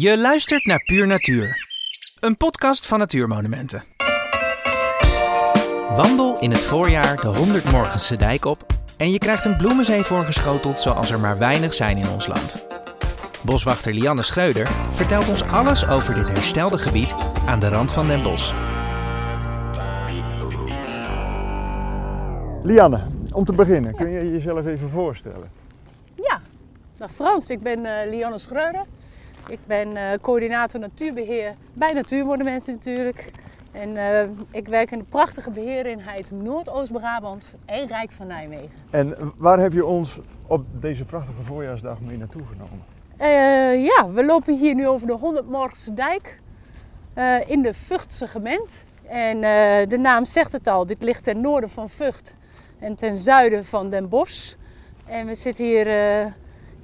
Je luistert naar Puur Natuur, een podcast van Natuurmonumenten. Wandel in het voorjaar de 100 Morgense dijk op en je krijgt een bloemenzee voorgeschoteld zoals er maar weinig zijn in ons land. Boswachter Lianne Schreuder vertelt ons alles over dit herstelde gebied aan de rand van Den Bosch. Lianne, om te beginnen, kun je jezelf even voorstellen? Ja, nou Frans, ik ben eh, Lianne Schreuder. Ik ben eh, coördinator natuurbeheer bij Natuurmonumenten natuurlijk. En eh, ik werk in de prachtige beheereenheid Noordoost-Brabant en Rijk van Nijmegen. En waar heb je ons op deze prachtige voorjaarsdag mee naartoe genomen? Eh, ja, we lopen hier nu over de 100 Morgense dijk in de Vughtse gemeente. En de naam zegt het al, dit ligt ten noorden van Vught en ten zuiden van Den Bosch. En we zitten hier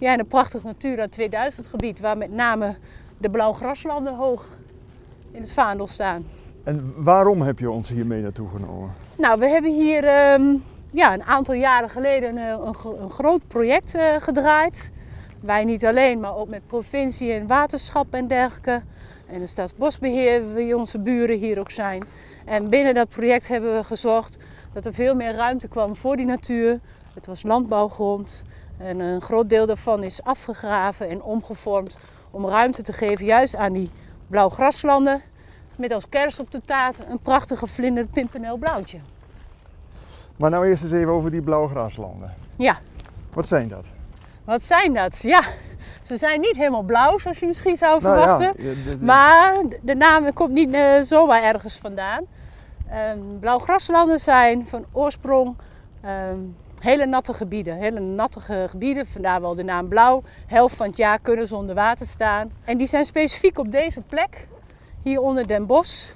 ja, een prachtig Natura 2000 gebied waar met name de blauwgraslanden hoog in het vaandel staan. En waarom heb je ons hier mee naartoe genomen? Nou, we hebben hier ehm, ja, een aantal jaren geleden een, een, gro- een groot project eh, gedraaid. Wij niet alleen, maar ook met provincie en waterschap en dergelijke. En de Staatsbosbeheer, wie onze buren hier ook zijn. En binnen dat project hebben we gezorgd dat er veel meer ruimte kwam voor die natuur. Het was landbouwgrond en een groot deel daarvan is afgegraven en omgevormd om ruimte te geven juist aan die blauwgraslanden. Met als kers op de taart een prachtige vlinder pimpernel blauwtje. Maar nou eerst eens even over die blauwgraslanden. Ja, Wat zijn dat? wat zijn dat? Ja, ze zijn niet helemaal blauw zoals je misschien zou Nou verwachten. ja, Maar de naam komt niet eh, zomaar ergens vandaan. Ehm blauwgraslanden zijn van oorsprong ehm, hele natte gebieden. Hele natte ge- gebieden, vandaar wel de naam blauw. Helft van het jaar kunnen ze onder water staan. En die zijn specifiek op deze plek, hier onder Den Bosch,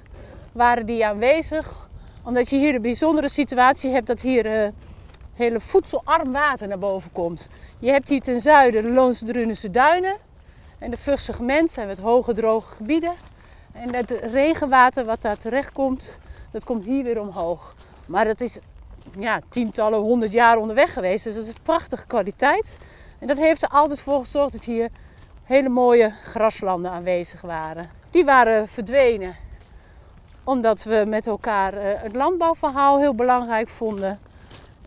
waren die aanwezig. Omdat je hier de bijzondere situatie hebt dat hier eh, hele voedselarm water naar boven komt. Je hebt hier ten zuiden de Loonse Drunense duinen. En de Vughtse gemeente zijn wat hoge droge gebieden. En het regenwater wat daar terecht komt, dat komt hier weer omhoog. Maar dat is ja, tientallen, honderd jaar onderweg geweest. Dus dat is prachtige kwaliteit. En dat heeft er altijd voor gezorgd dat hier hele mooie graslanden aanwezig waren. Die waren verdwenen omdat we met elkaar eh, het landbouwverhaal heel belangrijk vonden.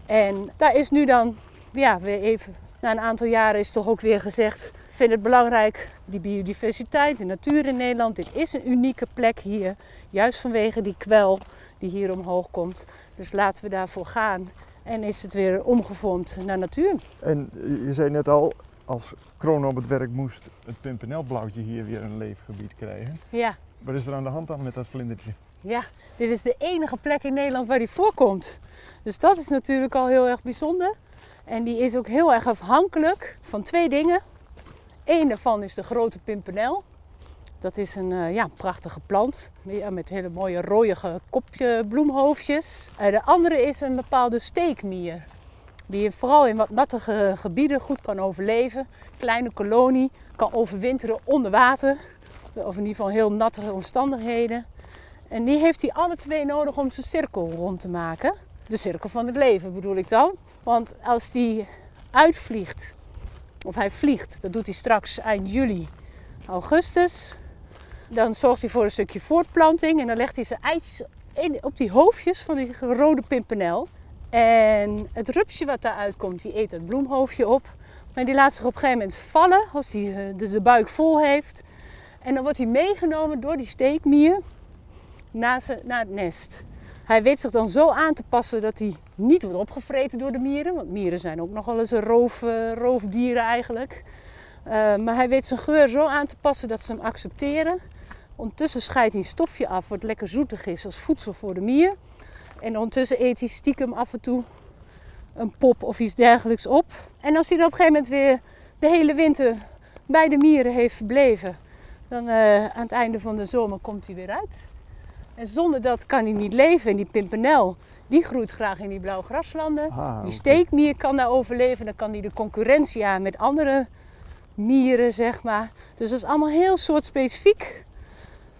En daar is nu dan ja, weer even, na een aantal jaren is toch ook weer gezegd, vind het belangrijk, die biodiversiteit, de natuur in Nederland. Dit is een unieke plek hier, juist vanwege die kwel die hier omhoog komt. Dus laten we daarvoor gaan. En is het weer omgevormd naar natuur. En je zei net al, als kroon op het werk moest het pimpernelblauwtje hier weer een leefgebied krijgen. Ja, Wat is er aan de hand dan met dat vlindertje? ja, dit is de enige plek in Nederland waar die voorkomt. Dus dat is natuurlijk al heel erg bijzonder. En die is ook heel erg afhankelijk van twee dingen. Eén daarvan is de grote pimpernel. Dat is een eh, ja, prachtige plant met hele mooie rooie kopje bloemhoofdjes. En de andere is een bepaalde steekmier. Die vooral in wat nattige gebieden goed kan overleven. Kleine kolonie, kan overwinteren onder water. Of in ieder geval heel natte omstandigheden. En die heeft hij alle twee nodig om zijn cirkel rond te maken. De cirkel van het leven bedoel ik dan. Want als die uitvliegt, of hij vliegt, dat doet hij straks eind juli, augustus. Dan zorgt hij voor een stukje voortplanting en dan legt hij zijn eitjes op die hoofdjes van die rode pimpernel. En het rupsje wat daaruit komt, die eet het bloemhoofdje op. Maar die laat zich op een gegeven moment vallen als hij eh, de, de buik vol heeft. En dan wordt hij meegenomen door die steekmier naar, zijn, naar het nest. Hij weet zich dan zo aan te passen dat hij niet wordt opgevreten door de mieren. Want mieren zijn ook nogal eens een roof, eh, roofdieren eigenlijk. Eh, maar hij weet zijn geur zo aan te passen dat ze hem accepteren. Ondertussen scheidt hij een stofje af wat lekker zoetig is als voedsel voor de mier. En ondertussen eet hij stiekem af en toe een pop of iets dergelijks op. En als hij dan op een gegeven moment weer de hele winter bij de mieren heeft verbleven, dan eh, aan het einde van de zomer komt hij weer uit. En zonder dat kan hij niet leven. En die pimpernel, die groeit graag in die blauwe graslanden. Ah, Die steekmier kan daar overleven. Dan kan die de concurrentie aan met andere mieren, zeg maar. Dus dat is allemaal heel soortspecifiek.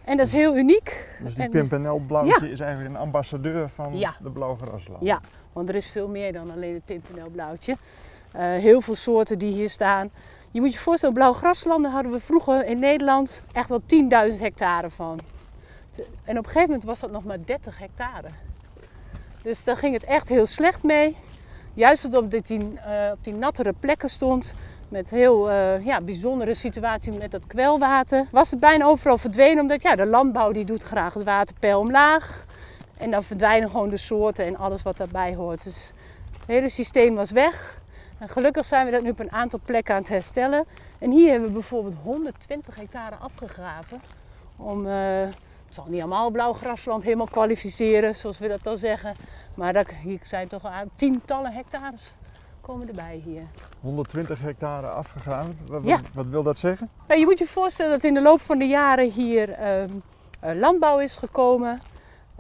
En dat is heel uniek. Dus die En- is eigenlijk een ambassadeur van Ja. de blauwgraslanden. Ja, want er is veel meer dan alleen het pimpernelblauwtje. Eh, heel veel soorten die hier staan. Je moet je voorstellen, blauw graslanden hadden we vroeger in Nederland echt wel 10.000 hectare van. En op een gegeven moment was dat nog maar 30 hectare. Dus daar ging het echt heel slecht mee. Juist omdat het die, uh, op die nattere plekken stond, met heel uh, ja, bijzondere situatie met dat kwelwater, was het bijna overal verdwenen. Omdat ja, de landbouw die doet graag het waterpeil omlaag. En dan verdwijnen gewoon de soorten en alles wat daarbij hoort. Dus het hele systeem was weg. En gelukkig zijn we dat nu op een aantal plekken aan het herstellen. En hier hebben we bijvoorbeeld 120 hectare afgegraven. Om, uh, het zal niet allemaal blauw grasland helemaal kwalificeren, zoals we dat dan zeggen. Maar dat, hier zijn toch tientallen hectares komen erbij hier. 120 hectare afgegraven, wat, ja. wat wil dat zeggen? Ja, je moet je voorstellen dat in de loop van de jaren hier um, landbouw is gekomen.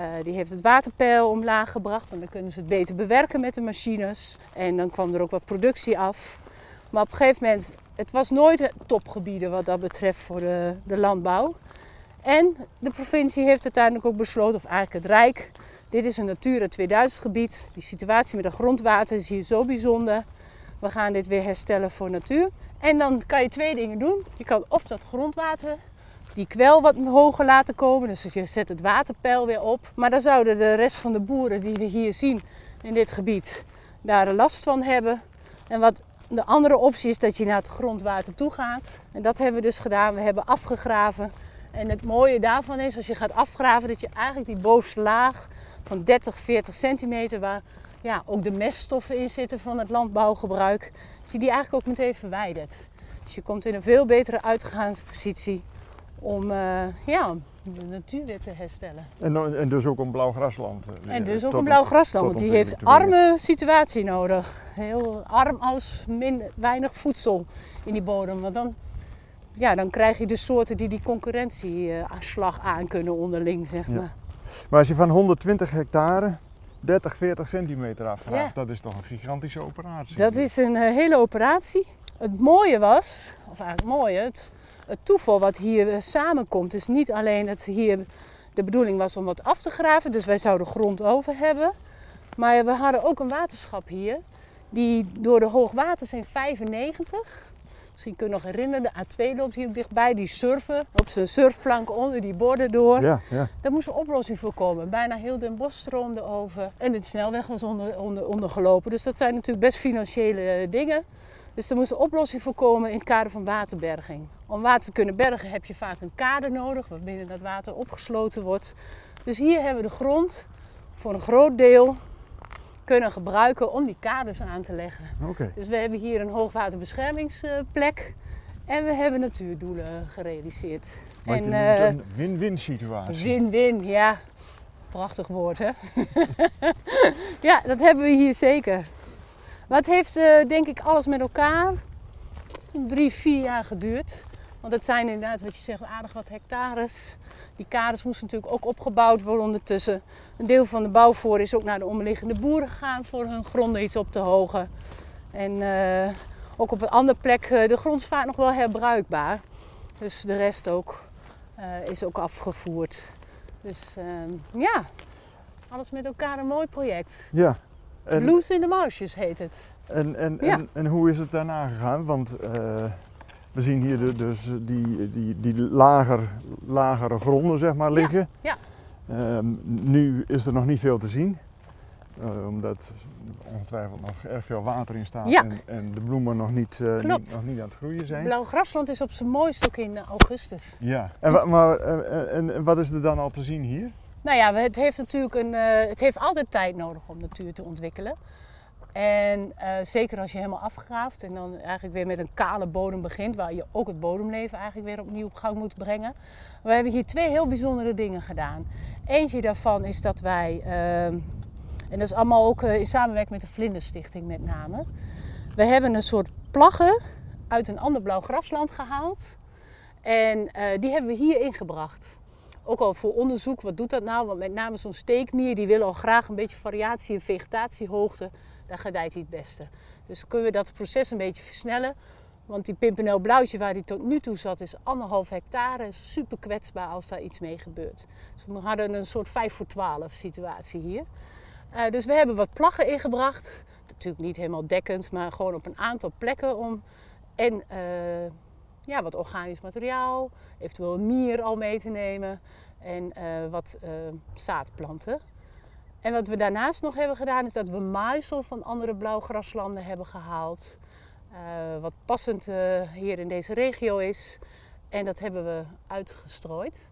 Uh, die heeft het waterpeil omlaag gebracht, want dan kunnen ze het beter bewerken met de machines. En dan kwam er ook wat productie af. Maar op een gegeven moment, het was nooit topgebieden wat dat betreft voor de, de landbouw. En de provincie heeft uiteindelijk ook besloten, of eigenlijk het Rijk, dit is een Natura 2000 gebied. Die situatie met het grondwater is hier zo bijzonder. We gaan dit weer herstellen voor natuur. En dan kan je twee dingen doen. Je kan of dat grondwater, die kwel wat hoger laten komen. Dus je zet het waterpeil weer op. Maar dan zouden de rest van de boeren die we hier zien in dit gebied daar last van hebben. En wat de andere optie is dat je naar het grondwater toe gaat. En dat hebben we dus gedaan. We hebben afgegraven. En het mooie daarvan is, als je gaat afgraven, dat je eigenlijk die bovenste laag van 30, 40 centimeter, waar ja, ook de meststoffen in zitten van het landbouwgebruik, dat je die eigenlijk ook meteen verwijdert. Dus je komt in een veel betere uitgaanspositie om uh, ja, de natuur weer te herstellen. En, en dus ook een blauw grasland. Uh, en dus ook een blauw grasland, want die heeft arme situatie nodig. Heel arm als min, weinig voedsel in die bodem. Want dan, ja, dan krijg je de soorten die die concurrentieslag aan kunnen onderling, zeg maar. Maar als je van 120 hectare 30, 40 centimeter afvraagt, dat is toch een gigantische operatie? Dat is een uh, hele operatie. Het mooie was, of eigenlijk mooie, het, het toeval wat hier uh, samenkomt, is niet alleen dat hier de bedoeling was om wat af te graven, dus wij zouden grond over hebben. Maar we hadden ook een waterschap hier, die door de hoogwaters in 95 Misschien kun je nog herinneren, de A2 loopt hier ook dichtbij. Die surfen op zijn surfplank onder die borden door. Ja, ja. Daar moest een oplossing voor komen. Bijna heel Den Bosch stroomde over. En de snelweg was onder, onder, ondergelopen. Dus dat zijn natuurlijk best financiële eh, dingen. Dus er moest een oplossing voor komen in het kader van waterberging. Om water te kunnen bergen heb je vaak een kader nodig, waarbinnen dat water opgesloten wordt. Dus hier hebben we de grond voor een groot deel kunnen gebruiken om die kaders aan te leggen. Okay. Dus we hebben hier een hoogwaterbeschermingsplek en we hebben natuurdoelen gerealiseerd. Maar en, uh, een win-win situatie. Win-win, ja. Prachtig woord, hè? ja, dat hebben we hier zeker. Maar het heeft uh, denk ik alles met elkaar drie, vier jaar geduurd. Want het zijn inderdaad, wat je zegt, aardig wat hectares. Die kaders moesten natuurlijk ook opgebouwd worden ondertussen. Een deel van de bouwvoor is ook naar de omliggende boeren gegaan voor hun gronden iets op te hogen. En uh, ook op een andere plek, uh, de grond is vaak nog wel herbruikbaar. Dus de rest ook uh, is ook afgevoerd. Dus ehm, ja, alles met elkaar een mooi project. Ja. En... Blues in the Marshes heet het. En, en, ja. en, en, hoe is het daarna gegaan? Want we zien hier dus die, die, die lager, lagere gronden zeg maar, liggen. Ja. ja. Um, nu is er nog niet veel te zien. Uh, omdat ongetwijfeld nog erg veel water in staat ja. en, en, de bloemen nog niet, uh, niet, nog niet aan het groeien zijn. Blauw grasland is op zijn mooist ook in augustus. Ja, en, maar, uh, en, en, wat is er dan al te zien hier? Nou ja, het heeft natuurlijk een, het heeft altijd tijd nodig om natuur te ontwikkelen. En uh, zeker als je helemaal afgraaft en dan eigenlijk weer met een kale bodem begint, waar je ook het bodemleven eigenlijk weer opnieuw op gang moet brengen. We hebben hier twee heel bijzondere dingen gedaan. Eentje daarvan is dat wij, uh, en dat is allemaal ook uh, in samenwerking met de Vlinderstichting met name. We hebben een soort plaggen uit een ander blauw grasland gehaald. En die hebben we hier ingebracht. Ook al voor onderzoek, wat doet dat nou? Want met name zo'n steekmier, die willen al graag een beetje variatie in vegetatiehoogte daar gedijt hij het beste. Dus kunnen we dat proces een beetje versnellen. Want die pimpernel blauwtje waar hij tot nu toe zat is anderhalf hectare. Is super kwetsbaar als daar iets mee gebeurt. Dus we hadden een soort 5 voor 12 situatie hier. Uh, dus we hebben wat plaggen ingebracht. Natuurlijk niet helemaal dekkend, maar gewoon op een aantal plekken om En eh, ja, wat organisch materiaal, eventueel een mier al mee te nemen en eh, wat eh, zaadplanten. En wat we daarnaast nog hebben gedaan is dat we maaisel van andere blauwgraslanden hebben gehaald. eh, wat passend eh, hier in deze regio is. En dat hebben we uitgestrooid.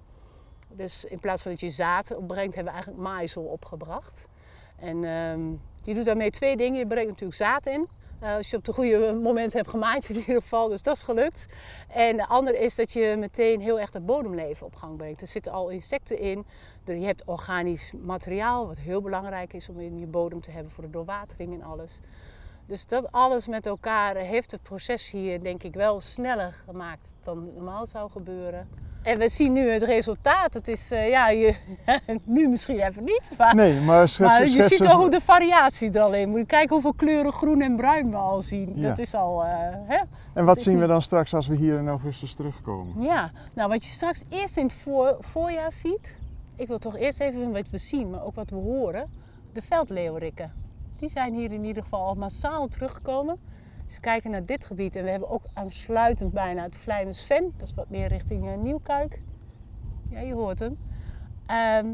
Dus in plaats van dat je zaad opbrengt, hebben we eigenlijk maaisel opgebracht. En ehm, je doet daarmee twee dingen. Je brengt natuurlijk zaad in. Eh, als je op het goede moment hebt gemaaid in ieder geval, dus dat is gelukt. En de andere is dat je meteen heel erg het bodemleven op gang brengt. Er zitten al insecten in. Je hebt organisch materiaal, wat heel belangrijk is om in je bodem te hebben voor de doorwatering en alles. Dus dat alles met elkaar heeft het proces hier denk ik wel sneller gemaakt dan normaal zou gebeuren. En we zien nu het resultaat. Het is, eh, ja, je, nu misschien even niet, maar, Nee, maar schets, maar je schets ziet wel hoe de variatie er al in. Moet je kijken hoeveel kleuren groen en bruin we al zien. Ja. Dat is al, eh, hè? En wat zien we dan straks als we hier in augustus terugkomen? Ja, nou wat je straks eerst in het voor, voorjaar ziet. Ik wil toch eerst even wat we zien, maar ook wat we horen. De veldleeuwerikken. Die zijn hier in ieder geval al massaal teruggekomen. Dus kijken naar dit gebied. En we hebben ook aansluitend bijna het Vlijmensven. Dat is wat meer richting eh, Nieuwkuik. Ja, je hoort hem. Ehm,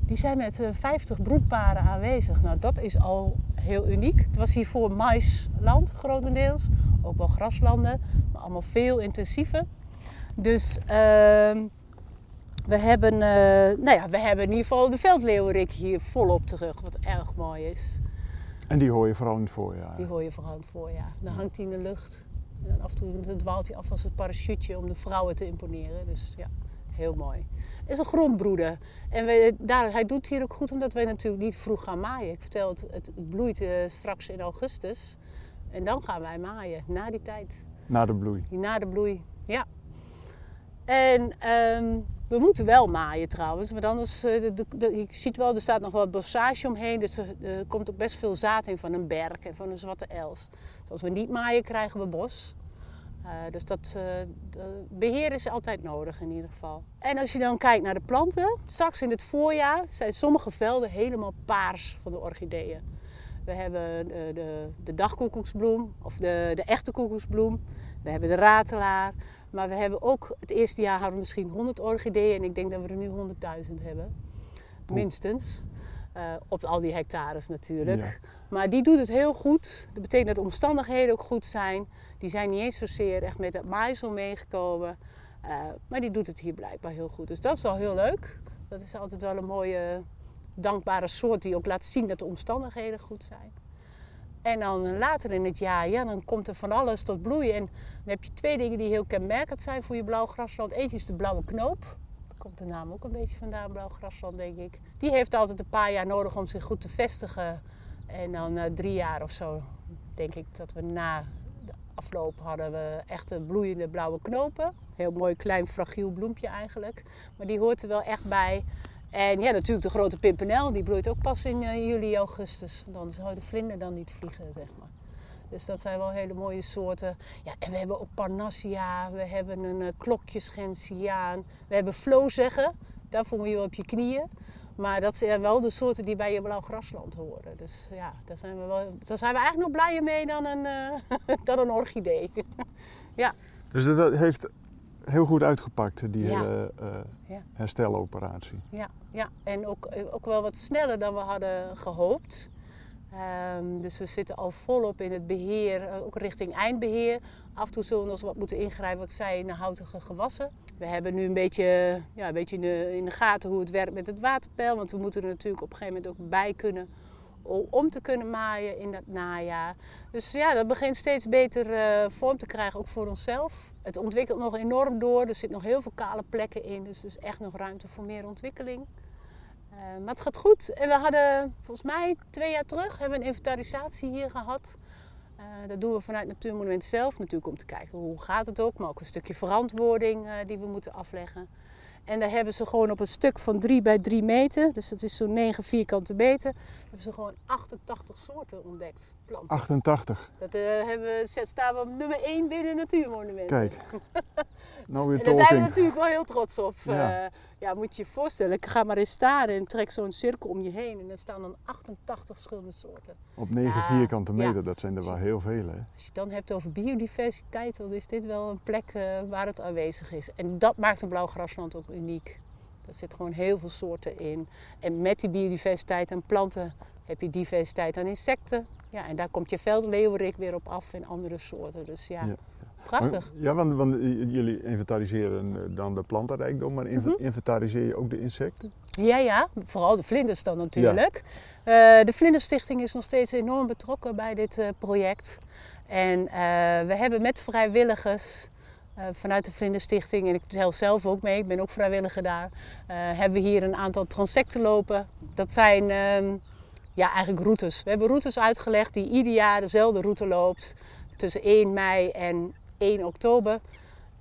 die zijn met eh, 50 broedparen aanwezig. Nou, dat is al heel uniek. Het was hiervoor maisland grotendeels. Ook wel graslanden, maar allemaal veel intensiever. Dus ehm, we, hebben, eh, nou ja, we hebben in ieder geval de veldleeuwerik hier volop terug, wat erg mooi is. En die hoor je vooral in het voorjaar. Die hoor je vooral in het voorjaar. Dan hangt hij in de lucht. En dan af en toe dan dwaalt hij af als een parachute om de vrouwen te imponeren. Dus ja, heel mooi. Het is een grondbroeder. En we, daar, hij doet hier ook goed omdat wij natuurlijk niet vroeg gaan maaien. Ik vertel het, het, het bloeit eh, straks in augustus. En dan gaan wij maaien, na die tijd. Na de bloei. Na de bloei, ja. En ehm, we moeten wel maaien trouwens, want anders, de, de, de- je ziet wel, er staat nog wat bossage omheen, dus er, komt ook best veel zaad in van een berk en van een zwarte els. Dus als we niet maaien, krijgen we bos. Eh, dus dat de beheer is altijd nodig in ieder geval. En als je dan kijkt naar de planten, straks in het voorjaar zijn sommige velden helemaal paars van de orchideeën. We hebben eh, de, de dagkoekoeksbloem, of de, de echte koekoeksbloem. We hebben de ratelaar. Maar we hebben ook, het eerste jaar hadden we misschien 100 orchideeën. En ik denk dat we er nu 100.000 hebben. Minstens. Eh, op al die hectares natuurlijk. Ja. Maar die doet het heel goed. Dat betekent dat de omstandigheden ook goed zijn. Die zijn niet eens zozeer echt met het maaisel meegekomen. Eh, maar die doet het hier blijkbaar heel goed. Dus dat is al heel leuk. Dat is altijd wel een mooie, dankbare soort die ook laat zien dat de omstandigheden goed zijn. En dan later in het jaar, ja, dan komt er van alles tot bloei. En dan heb je twee dingen die heel kenmerkend zijn voor je blauw grasland. Eentje is de blauwe knoop. Daar komt de naam ook een beetje vandaan, blauw grasland, denk ik. Die heeft altijd een paar jaar nodig om zich goed te vestigen. En dan na drie jaar of zo, denk ik dat we na de afloop hadden we echte bloeiende blauwe knopen. Heel mooi klein fragiel bloempje eigenlijk. Maar die hoort er wel echt bij. En ja, natuurlijk de grote pimpernel, die bloeit ook pas in eh, juli, augustus. Anders zou de vlinder dan niet vliegen, zeg maar. Dus dat zijn wel hele mooie soorten. Ja, en we hebben ook Parnassia, we hebben een uh, klokjesgentiaan, we hebben vloozeggen. Daarvoor moet je op je knieën. Maar dat zijn wel de soorten die bij je blauw grasland horen. Dus ja, daar zijn we, wel, daar zijn we eigenlijk nog blijer mee dan een, uh, dan een orchidee. ja. Dus dat heeft heel goed uitgepakt, die Ja. hele uh, Ja. hersteloperatie. Ja, ja. en ook, ook wel wat sneller dan we hadden gehoopt. Ehm, dus we zitten al volop in het beheer, eh, ook richting eindbeheer. Af en toe zullen we nog wat moeten ingrijpen, wat ik zei, in de houtige gewassen. We hebben nu een beetje, ja, een beetje in, de, in de gaten hoe het werkt met het waterpeil. Want we moeten er natuurlijk op een gegeven moment ook bij kunnen om te kunnen maaien in dat najaar. Dus ja, dat begint steeds beter eh, vorm te krijgen, ook voor onszelf. Het ontwikkelt nog enorm door, er zitten nog heel veel kale plekken in. Dus er is echt nog ruimte voor meer ontwikkeling. Uh, maar het gaat goed. En we hadden volgens mij twee jaar terug hebben we een inventarisatie hier gehad. Uh, dat doen we vanuit Natuurmonument zelf natuurlijk om te kijken hoe gaat het ook. Maar ook een stukje verantwoording uh, die we moeten afleggen. En daar hebben ze gewoon op een stuk van 3 bij 3 meter, dus dat is zo'n 9 vierkante meter, hebben ze gewoon 88 soorten ontdekt. Planten. 88. Dat uh, hebben, staan we op nummer 1 binnen Natuurmonumenten. Kijk. Nou weer En daar zijn we natuurlijk wel heel trots op. Ja. Eh, Ja, moet je je voorstellen. Ik ga maar eens staan en trek zo'n cirkel om je heen. En dan staan dan 88 verschillende soorten. Op 9 Ja, vierkante meter, ja. dat zijn er wel heel veel hè? Als je het dan hebt over biodiversiteit, dan is dit wel een plek eh, waar het aanwezig is. En dat maakt een blauw grasland ook uniek. Er zit gewoon heel veel soorten in. En met die biodiversiteit aan planten heb je diversiteit aan insecten. Ja, en daar komt je veldleeuwerik weer op af en andere soorten. Dus ja, Ja. Prachtig. Ja, want, want j- jullie inventariseren eh, dan de plantenrijkdom, maar inv- Mhm. inventariseer je ook de insecten? Ja, ja, vooral de vlinders dan natuurlijk. Eh, de Vlinderstichting is nog steeds enorm betrokken bij dit eh, project. En eh, we hebben met vrijwilligers eh, vanuit de Vlinderstichting, en ik tel zelf ook mee, ik ben ook vrijwilliger daar, eh, hebben we hier een aantal transecten lopen. Dat zijn ehm, ja, eigenlijk routes. We hebben routes uitgelegd die ieder jaar dezelfde route loopt tussen 1 mei en 1 oktober.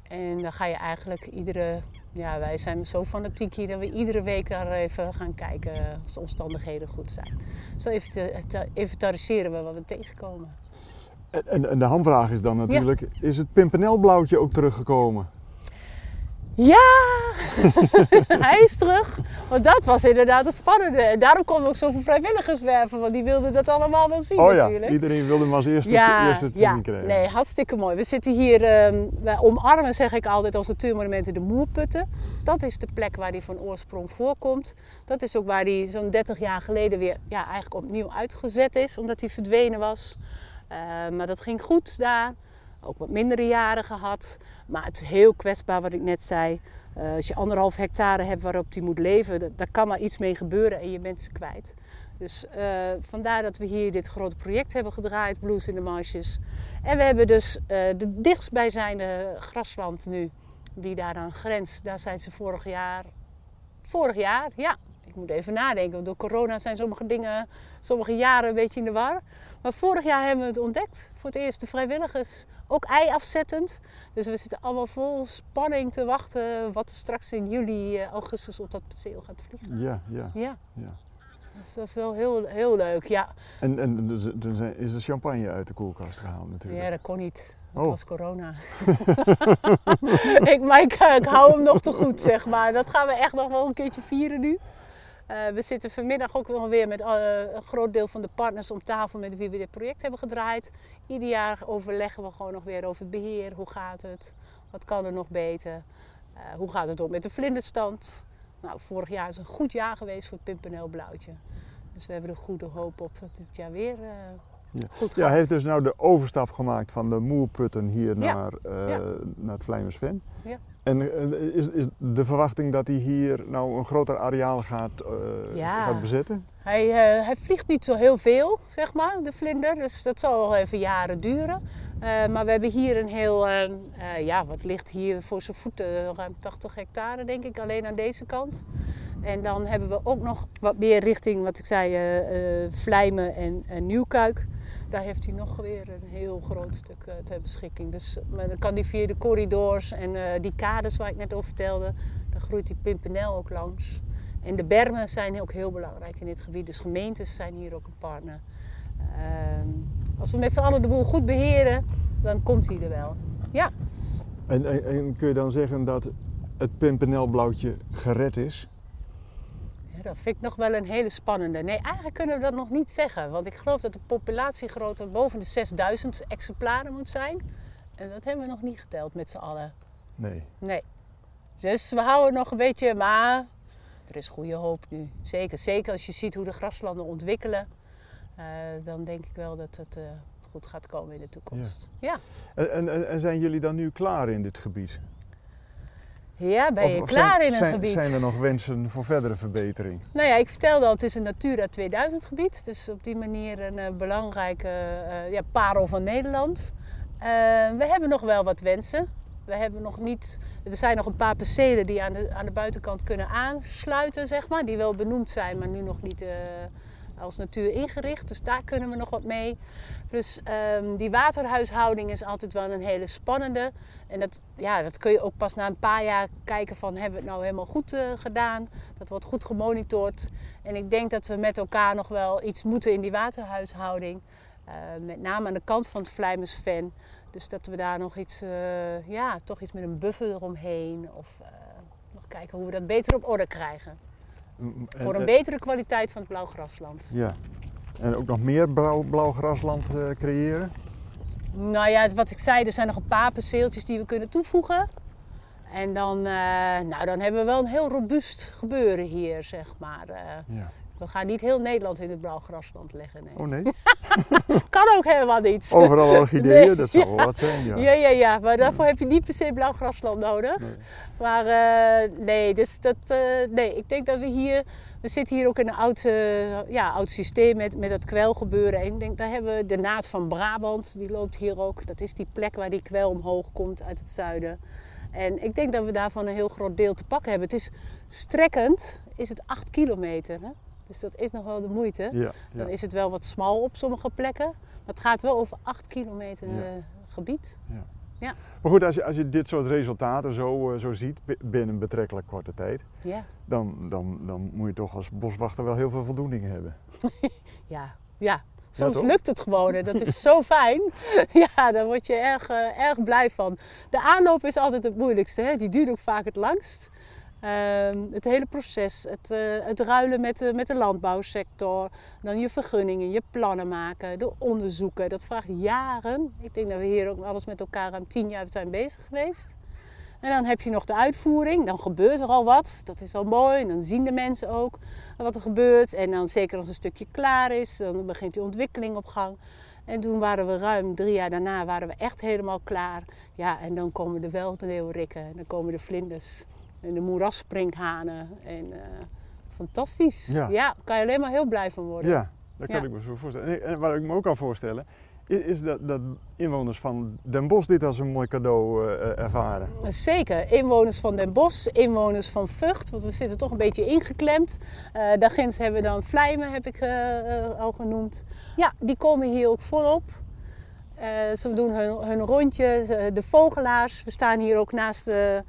En dan ga je eigenlijk iedere ja, wij zijn zo fanatiek hier dat we iedere week daar even gaan kijken als de omstandigheden goed zijn. Dus dan inventariseren we wat we tegenkomen. En, en, en de hamvraag is dan natuurlijk, is het pimpernelblauwtje ook teruggekomen? Ja, hij is terug. Want dat was inderdaad het spannende. En daarom konden we ook zoveel vrijwilligers werven, want die wilden dat allemaal wel zien oh ja, natuurlijk. iedereen wilde hem als eerste, Ja, eerste te ja, zien krijgen. nee, hartstikke mooi. We zitten hier, ehm, wij omarmen zeg ik altijd als natuurmonumenten de Moerputten. Dat is de plek waar die van oorsprong voorkomt. Dat is ook waar die zo'n 30 jaar geleden weer ja, eigenlijk opnieuw uitgezet is, omdat hij verdwenen was. Eh, maar dat ging goed daar. Ook wat mindere jaren gehad. Maar het is heel kwetsbaar wat ik net zei. Eh, als je anderhalf hectare hebt waarop die moet leven, da- daar kan maar iets mee gebeuren en je bent ze kwijt. Dus eh, vandaar dat we hier dit grote project hebben gedraaid, Blues in de Marshes. En we hebben dus eh, de dichtstbijzijnde grasland nu, die daar aan grenst. Daar zijn ze vorig jaar, vorig jaar, ja, ik moet even nadenken, want door corona zijn sommige dingen, sommige jaren een beetje in de war. Maar vorig jaar hebben we het ontdekt, voor het eerst de vrijwilligers, ook ei afzettend. Dus we zitten allemaal vol spanning te wachten wat er straks in juli, eh, augustus op dat perceel gaat vliegen. Ja, ja, Ja, ja. dus dat is wel heel, heel leuk, ja. En, en dus, er zijn- is de champagne uit de koelkast gehaald natuurlijk. Ja, dat kon niet. Het Oh. was corona. ik, maar ik, eh, ik hou hem nog te goed, zeg maar. Dat gaan we echt nog wel een keertje vieren nu. Eh, we zitten vanmiddag ook nog weer met eh, een groot deel van de partners om tafel met wie we dit project hebben gedraaid. Ieder jaar overleggen we gewoon nog weer over het beheer. Hoe gaat het? Wat kan er nog beter? Eh, hoe gaat het ook met de vlinderstand? Nou, vorig jaar is een goed jaar geweest voor het pimpernelblauwtje. Dus we hebben er goede hoop op dat dit jaar weer Ja. goed gaat. Ja, hij heeft dus nou de overstap gemaakt van de moerputten hier Ja. naar, Ja. naar het Vlijmersven. Ja. En eh, is, is de verwachting dat hij hier nou een groter areaal gaat, Ja. gaat bezetten? Hij, eh, hij vliegt niet zo heel veel, zeg maar, de vlinder. Dus dat zal wel even jaren duren. Maar we hebben hier een heel, ja, wat ligt hier voor zijn voeten? Ruim 80 hectare, denk ik, alleen aan deze kant. En dan hebben we ook nog wat meer richting, wat ik zei, Vlijmen en, en Nieuwkuik. Daar heeft hij nog weer een heel groot stuk eh, ter beschikking. Dus maar dan kan hij via de corridors en eh, die kades waar ik net over vertelde, daar groeit die pimpernel ook langs. En de bermen zijn ook heel belangrijk in dit gebied. Dus gemeentes zijn hier ook een partner. Ehm, als we met z'n allen de boel goed beheren, dan komt hij er wel. Ja, En, en, en kun je dan zeggen dat het pimpernelblauwtje gered is? Ja, dat vind ik nog wel een hele spannende. Nee, eigenlijk kunnen we dat nog niet zeggen. Want ik geloof dat de populatiegrootte boven de 6000 exemplaren moet zijn. En dat hebben we nog niet geteld met z'n allen. Nee. Nee. Dus we houden nog een beetje, maar er is goede hoop nu. Zeker, zeker als je ziet hoe de graslanden ontwikkelen. eh, dan denk ik wel dat het eh, goed gaat komen in de toekomst. Ja, En, en, en- en zijn jullie dan nu klaar in dit gebied? Ja. ben je Of- of klaar zijn, in een zijn, gebied? Zijn er nog wensen voor verdere verbetering? Nou ja, ik vertelde al, het is een Natura 2000 gebied. Dus op die manier een eh, belangrijke eh, ja, parel van Nederland. Eh, we hebben nog wel wat wensen. We hebben nog niet, er zijn nog een paar percelen die aan de, aan de buitenkant kunnen aansluiten, zeg maar. Die wel benoemd zijn, maar nu nog niet als natuur ingericht. Dus daar kunnen we nog wat mee. Dus ehm, die waterhuishouding is altijd wel een hele spannende. En dat, ja, dat kun je ook pas na een paar jaar kijken van hebben we het nou helemaal goed eh, gedaan. Dat wordt goed gemonitord. En ik denk dat we met elkaar nog wel iets moeten in die waterhuishouding. Eh, met name aan de kant van het Vlijmersven. Dus dat we daar nog iets, eh, ja, toch iets met een buffer eromheen. Of nog kijken hoe we dat beter op orde krijgen. En- Voor een en- betere kwaliteit van het blauwgrasland. Ja. En ook nog meer blauw, blauw grasland eh, creëren? Nou ja, wat ik zei, er zijn nog een paar perceeltjes die we kunnen toevoegen. En dan, eh, nou, dan hebben we wel een heel robuust gebeuren hier, zeg maar. Eh, Ja. We gaan niet heel Nederland in het blauwgrasland leggen. Nee. Oh nee? Kan ook helemaal niet. Overal orchideeën, Nee, dat zou ja. wel wat zijn, ja. Ja, ja, ja, maar daarvoor heb je niet per se blauw grasland nodig. Nee. Maar eh, nee, dus dat, eh, nee, ik denk dat we hier, we zitten hier ook in een oud, eh, ja, oud systeem met, met dat kwelgebeuren. En ik denk, daar hebben we de naad van Brabant, die loopt hier ook. Dat is die plek waar die kwel omhoog komt uit het zuiden. En ik denk dat we daarvan een heel groot deel te pakken hebben. Het is strekkend, is het 8 kilometer. Hè? Dus dat is nog wel de moeite. Ja, Dan ja. is het wel wat smal op sommige plekken. Maar het gaat wel over 8 kilometer Ja. eh, gebied. Maar goed, als je, als je dit soort resultaten zo, eh, zo ziet bi- binnen een betrekkelijk korte tijd, Ja, dan, dan, dan moet je toch als boswachter wel heel veel voldoening hebben. ja, ja. Soms lukt het gewoon en dat is zo fijn. Ja, daar word je erg, eh, erg blij van. De aanloop is altijd het moeilijkste. Hè? Die duurt ook vaak het langst. Ehm, het hele proces, het, eh, het ruilen met de, met de landbouwsector, dan je vergunningen, je plannen maken, de onderzoeken. Dat vraagt jaren. Ik denk dat we hier ook alles met elkaar ruim tien jaar zijn bezig geweest. En dan heb je nog de uitvoering, dan gebeurt er al wat. Dat is al mooi en dan zien de mensen ook wat er gebeurt. En dan zeker als een stukje klaar is, dan begint die ontwikkeling op gang. En toen waren we ruim drie jaar daarna waren we echt helemaal klaar. Ja, en dan komen de welteneeuwrikken, en dan komen de vlinders en de moerassprinkhanen. En eh, fantastisch. Ja. Ja. kan je alleen maar heel blij van worden. Ja, dat kan Ja. ik me zo voorstellen. En, ik me ook kan voorstellen, is, dat, dat inwoners van Den Bosch dit als een mooi cadeau eh, ervaren. Zeker, inwoners van Den Bosch, inwoners van Vught, want we zitten toch een beetje ingeklemd. Eh daarginds hebben we dan Vlijmen, heb ik al genoemd. Ja, die komen hier ook volop. Ze doen hun, hun rondje, de vogelaars. We staan hier ook naast de,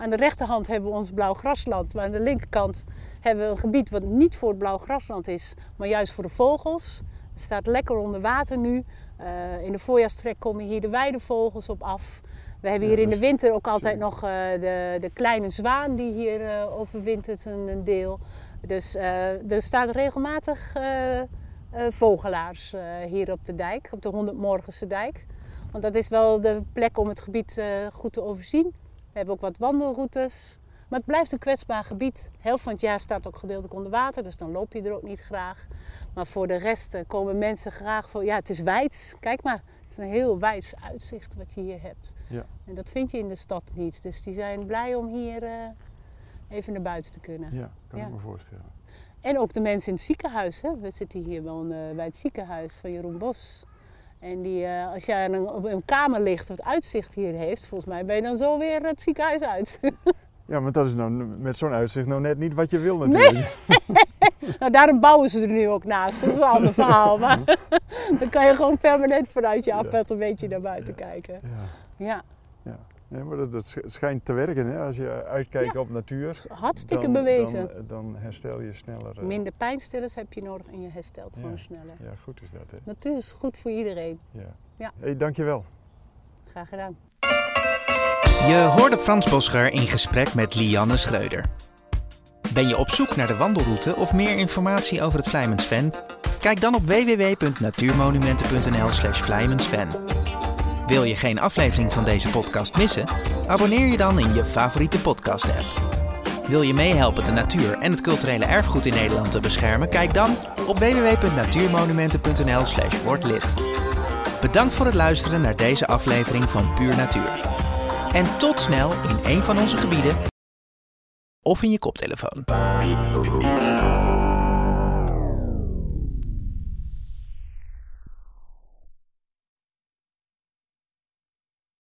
aan de rechterhand hebben we ons blauw grasland, maar aan de linkerkant hebben we een gebied wat niet voor het blauw grasland is, maar juist voor de vogels. Het staat lekker onder water nu. Eh, in de voorjaarstrek komen hier de weidevogels op af. We hebben hier in de winter ook altijd nog eh, de, de kleine zwaan die hier eh, overwintert een, een deel. Dus er staan regelmatig vogelaars hier op de dijk, op de 100 Morgense dijk. Want dat is wel de plek om het gebied goed te overzien. We hebben ook wat wandelroutes. Maar het blijft een kwetsbaar gebied. Heel van het jaar staat ook gedeeltelijk onder water, dus dan loop je er ook niet graag. Maar voor de rest eh, komen mensen graag voor. Ja, het is wijd. Kijk maar, het is een heel wijds uitzicht wat je hier hebt. Ja. En dat vind je in de stad niet. Dus die zijn blij om hier eh, even naar buiten te kunnen. Ja, kan Ja. ik me voorstellen. En ook de mensen in het ziekenhuis. Hè. We zitten hier wel eh, bij het ziekenhuis van Jeroen Bos. En die, eh, als jij een, op een kamer ligt wat uitzicht hier heeft, volgens mij ben je dan zo weer het ziekenhuis uit. Ja, maar dat is nou met zo'n uitzicht nou net niet wat je wil natuurlijk. nou, daarom bouwen ze er nu ook naast. Dat is een ander verhaal. Maar dan kan je gewoon permanent vanuit je Ja. appelt een beetje naar buiten kijken. Ja. Ja, Nee, maar dat, dat sch- schijnt te werken hè? als je uitkijkt op natuur. hartstikke dan- bewezen. Dan, dan herstel je sneller. eh. Minder pijnstillers heb je nodig en je herstelt Ja. gewoon sneller. Ja, goed is dat hè. Natuur is goed voor iedereen. Ja. Ja. Hey, dankjewel. Graag gedaan. Je hoorde Frans Boscher in gesprek met Lianne Schreuder. Ben je op zoek naar de wandelroute of meer informatie over het Vlijmensven? Kijk dan op www.natuurmonumenten.nl slash Vlijmensven. Wil je geen aflevering van deze podcast missen? Abonneer je dan in je favoriete podcast-app. Wil je meehelpen de natuur en het culturele erfgoed in Nederland te beschermen? Kijk dan op www.natuurmonumenten.nl slash word lid. Bedankt voor het luisteren naar deze aflevering van Puur Natuur. En tot snel in een van onze gebieden of in je koptelefoon.